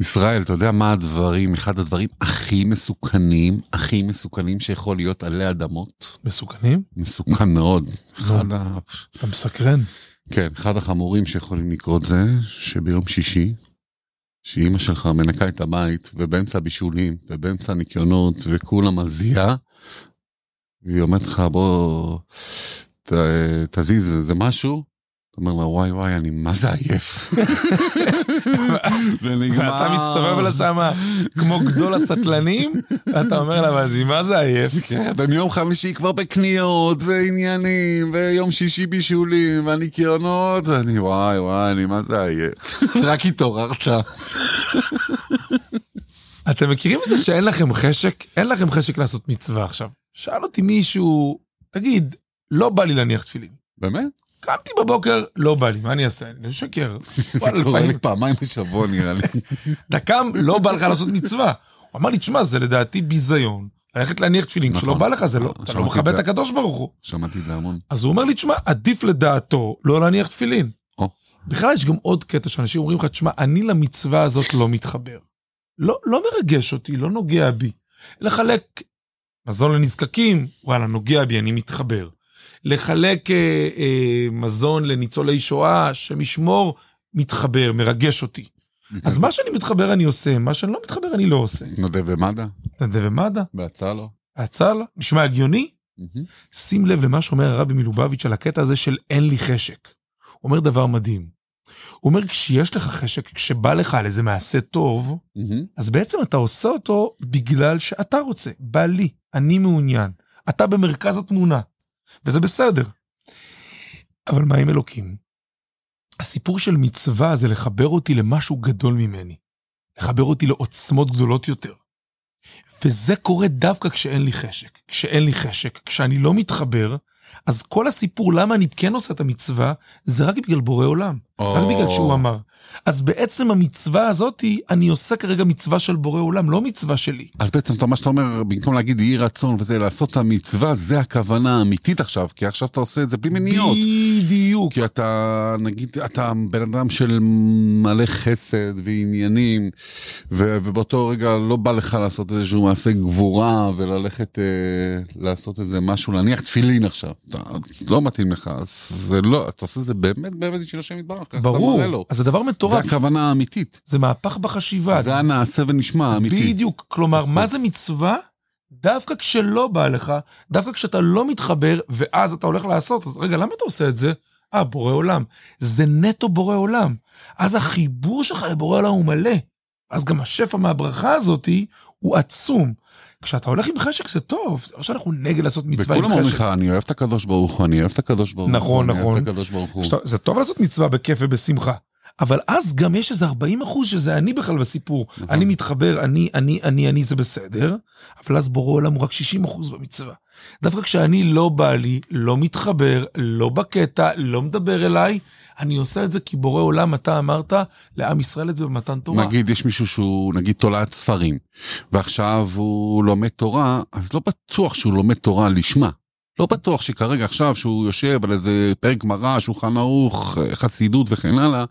ישראל, אתה יודע מה הדברים, אחד הדברים הכי מסוכנים, הכי מסוכנים שיכול להיות עלי אדמות? מסוכנים? מסוכן מאוד. אחד ה... אתה מסקרן. כן, אחד החמורים שיכולים לקרות זה שביום שישי, שאימא שלך מנקה את הבית, ובאמצע הבישולים, ובאמצע הניקיונות, וכולם על זיעה, והיא אומרת לך, בוא, ת, תזיז איזה משהו, אתה אומר לה, וואי וואי, אני מה זה עייף. זה נגמר. ואתה מסתובב לה שמה כמו גדול הסטלנים, ואתה אומר לה, אבל זה מה זה עייף? כן, ומיום חמישי כבר בקניות, ועניינים, ויום שישי בישולים, והניקיונות, ואני וואי וואי, אני מה זה עייף. רק התעוררת. אתם מכירים את זה שאין לכם חשק? אין לכם חשק לעשות מצווה עכשיו. שאל אותי מישהו, תגיד, לא בא לי להניח תפילין. באמת? קמתי בבוקר, לא בא לי, מה אני אעשה? אני משקר. זה קורה לי פעמיים בשבוע נראה לי. אתה קם, לא בא לך לעשות מצווה. הוא אמר לי, תשמע, זה לדעתי ביזיון. ללכת להניח תפילין, כשלא נכון. בא לך, זה לא, אתה לא מכבד את. הקדוש ברוך הוא. שמעתי את זה המון. אז הוא אומר לי, תשמע, עדיף לדעתו לא להניח תפילין. בכלל יש גם עוד קטע שאנשים אומרים לך, תשמע, אני למצווה הזאת לא מתחבר. לא, לא מרגש אותי, לא נוגע בי. לחלק מזון לנזקקים, וואלה, נוגע בי, אני מתחבר. לחלק אה, אה, מזון לניצולי שואה, שמשמור, מתחבר, מרגש אותי. אז מה שאני מתחבר אני עושה, מה שאני לא מתחבר אני לא עושה. מתנדב במד"א? מתנדב ומד"א, בהצעה לא? הצל, נשמע הגיוני? שים לב למה שאומר הרבי מלובביץ' על הקטע הזה של אין לי חשק. הוא אומר דבר מדהים. הוא אומר, כשיש לך חשק, כשבא לך על איזה מעשה טוב. אז בעצם אתה עושה אותו בגלל שאתה רוצה, בא לי, אני מעוניין. אתה במרכז התמונה, וזה בסדר. אבל מה עם אלוקים? הסיפור של מצווה זה לחבר אותי למשהו גדול ממני. לחבר אותי לעוצמות גדולות יותר. וזה קורה דווקא כשאין לי חשק. כשאין לי חשק, כשאני לא מתחבר, אז כל הסיפור למה אני כן עושה את המצווה, זה רק בגלל בורא עולם. רק בגלל שהוא אמר. אז בעצם המצווה הזאתי, אני עושה כרגע מצווה של בורא עולם, לא מצווה שלי. אז בעצם אתה- מה שאתה אומר, במקום להגיד יהי רצון וזה, לעשות את המצווה, זה הכוונה האמיתית עכשיו, כי עכשיו אתה עושה את זה בלי מניעות. בדיוק. כי אתה, נגיד, אתה בן אדם של מלא חסד ועניינים, ו- ובאותו רגע לא בא לך לעשות איזשהו מעשה גבורה וללכת אה, לעשות איזה משהו, להניח תפילין עכשיו. אתה, לא מתאים לך, זה לא, אתה עושה את זה באמת באמת בשביל השם יתברך, ככה אתה ברור. מראה לו. אז זה דבר זה מטורף. הכוונה האמיתית. זה מהפך בחשיבה. זה הנעשה ונשמע האמיתי. בדיוק. כלומר, מה זה מצווה? דווקא כשלא בא לך, דווקא כשאתה לא מתחבר, ואז אתה הולך לעשות, אז רגע, למה אתה עושה את זה? אה, בורא עולם. זה נטו בורא עולם. אז החיבור שלך לבורא עולם הוא מלא. אז גם השפע מהברכה הזאתי הוא עצום. כשאתה הולך עם חשק זה טוב, זה לא שאנחנו נגד לעשות מצווה עם וכולם אומרים חשק. לך, אני אוהב את הקדוש ברוך הוא, אני אוהב את הקדוש ברוך הוא, נכון, נכון. זה טוב לעשות מצווה בכיף ובשמחה. אבל אז גם יש איזה 40 אחוז שזה אני בכלל בסיפור. נכון. אני מתחבר, אני, אני, אני, אני, זה בסדר, אבל אז בורא עולם הוא רק 60 אחוז במצווה. דווקא כשאני לא בא לי, לא מתחבר, לא בקטע, לא מדבר אליי, אני עושה את זה כי בורא עולם, אתה אמרת לעם ישראל את זה במתן תורה. נגיד יש מישהו שהוא נגיד תולעת ספרים ועכשיו הוא לומד תורה אז לא בטוח שהוא לומד תורה לשמה. לא בטוח שכרגע עכשיו שהוא יושב על איזה פרק גמרא שולחן ערוך חסידות וכן הלאה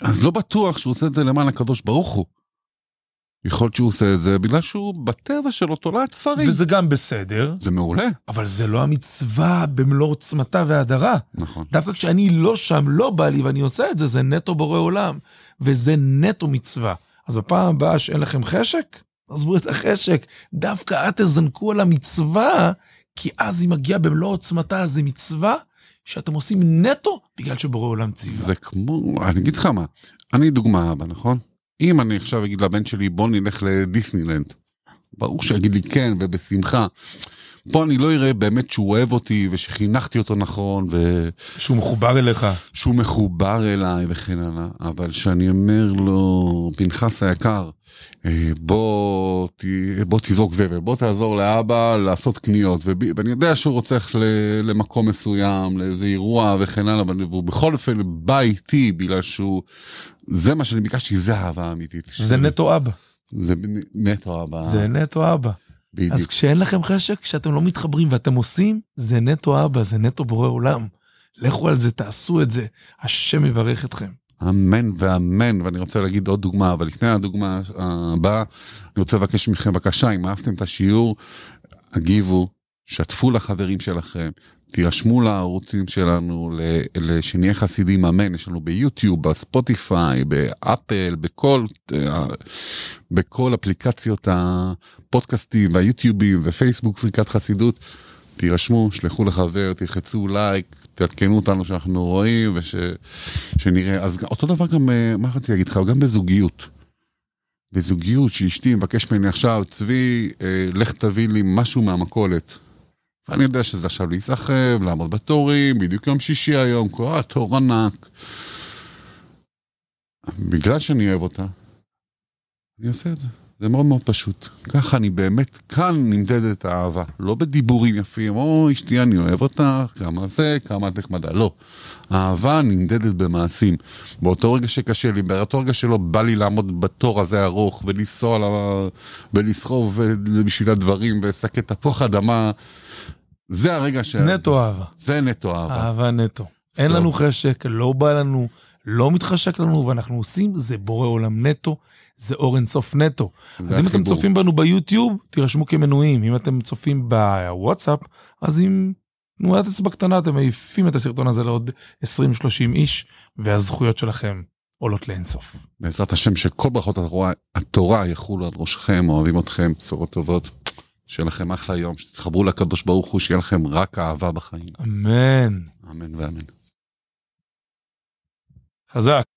אז לא בטוח שהוא עושה את זה למען הקדוש ברוך הוא. יכול להיות שהוא עושה את זה בגלל שהוא בטבע שלו תולעת ספרים. וזה גם בסדר, זה מעולה. אבל זה לא המצווה במלוא עוצמתה והדרה. נכון. דווקא כשאני לא שם, לא בא לי ואני עושה את זה, זה נטו בורא עולם. וזה נטו מצווה. אז בפעם הבאה שאין לכם חשק, עזבו את החשק. דווקא אל תזנקו על המצווה, כי אז היא מגיעה במלוא עוצמתה, זה מצווה שאתם עושים נטו בגלל שבורא עולם ציווה. זה כמו, אני אגיד לך מה, אני דוגמה אבא, נכון? אם אני עכשיו אגיד לבן שלי בוא נלך לדיסנילנד, ברור שיגיד לי כן ובשמחה. פה אני לא אראה באמת שהוא אוהב אותי ושחינכתי אותו נכון שהוא מחובר אליך. ושהוא מחובר אליי וכן הלאה, אבל שאני אומר לו, פנחס היקר, אה, בוא, ת, בוא תזרוק זבל, בוא תעזור לאבא לעשות קניות, וב- ואני יודע שהוא רוצה ללכת ל- למקום מסוים, לאיזה אירוע וכן הלאה, אבל הוא בכל אופן בא איתי בגלל שהוא, זה מה שאני ביקשתי, זה האהבה האמיתית. זה נטו אבא. זה נטו אהבה, זה נטו אבא. בדיוק. אז כשאין לכם חשק, כשאתם לא מתחברים ואתם עושים, זה נטו אבא, זה נטו בורא עולם. לכו על זה, תעשו את זה, השם יברך אתכם. אמן ואמן, ואני רוצה להגיד עוד דוגמה, אבל לפני הדוגמה הבאה, אני רוצה לבקש מכם, בבקשה, אם אהבתם את השיעור, הגיבו, שתפו לחברים שלכם, תירשמו לערוצים שלנו, שנהיה חסידים אמן, יש לנו ביוטיוב, בספוטיפיי, באפל, בכל, בכל אפליקציות הפודקאסטים והיוטיובים ופייסבוק זריקת חסידות. תירשמו, שלחו לחבר, תלחצו לייק, תעדכנו אותנו שאנחנו רואים ושנראה. אז אותו דבר גם, מה רציתי להגיד לך, גם בזוגיות. בזוגיות שאשתי מבקש ממני עכשיו, צבי, לך תביא לי משהו מהמכולת. ואני יודע שזה עכשיו להיסחב, לעמוד בתורים, בדיוק יום שישי היום, כל התור ענק. בגלל שאני אוהב אותה, אני עושה את זה. זה מאוד מאוד פשוט. ככה אני באמת, כאן נמדדת האהבה. לא בדיבורים יפים, או אשתי אני אוהב אותך, כמה זה, כמה את נחמדה. לא. האהבה נמדדת במעשים. באותו רגע שקשה לי, באותו רגע שלא בא לי לעמוד בתור הזה ארוך, ולנסוע, ולסחוב בשביל הדברים, ולסקט תפוח אדמה. זה הרגע ש... נטו אהבה. זה נטו אהבה. אהבה נטו. אין לנו חשק, לא בא לנו, לא מתחשק לנו, ואנחנו עושים, זה בורא עולם נטו, זה אור אינסוף נטו. אז אם אתם צופים בנו ביוטיוב, תירשמו כמנויים. אם אתם צופים בוואטסאפ, אז עם תנועת אצבע קטנה אתם מעיפים את הסרטון הזה לעוד 20-30 איש, והזכויות שלכם עולות לאינסוף. בעזרת השם שכל ברכות התורה, התורה יחולו על ראשכם, אוהבים אתכם, בשורות טובות. שיהיה לכם אחלה יום, שתתחברו לקדוש ברוך הוא, שיהיה לכם רק אהבה בחיים. אמן. אמן ואמן. חזק.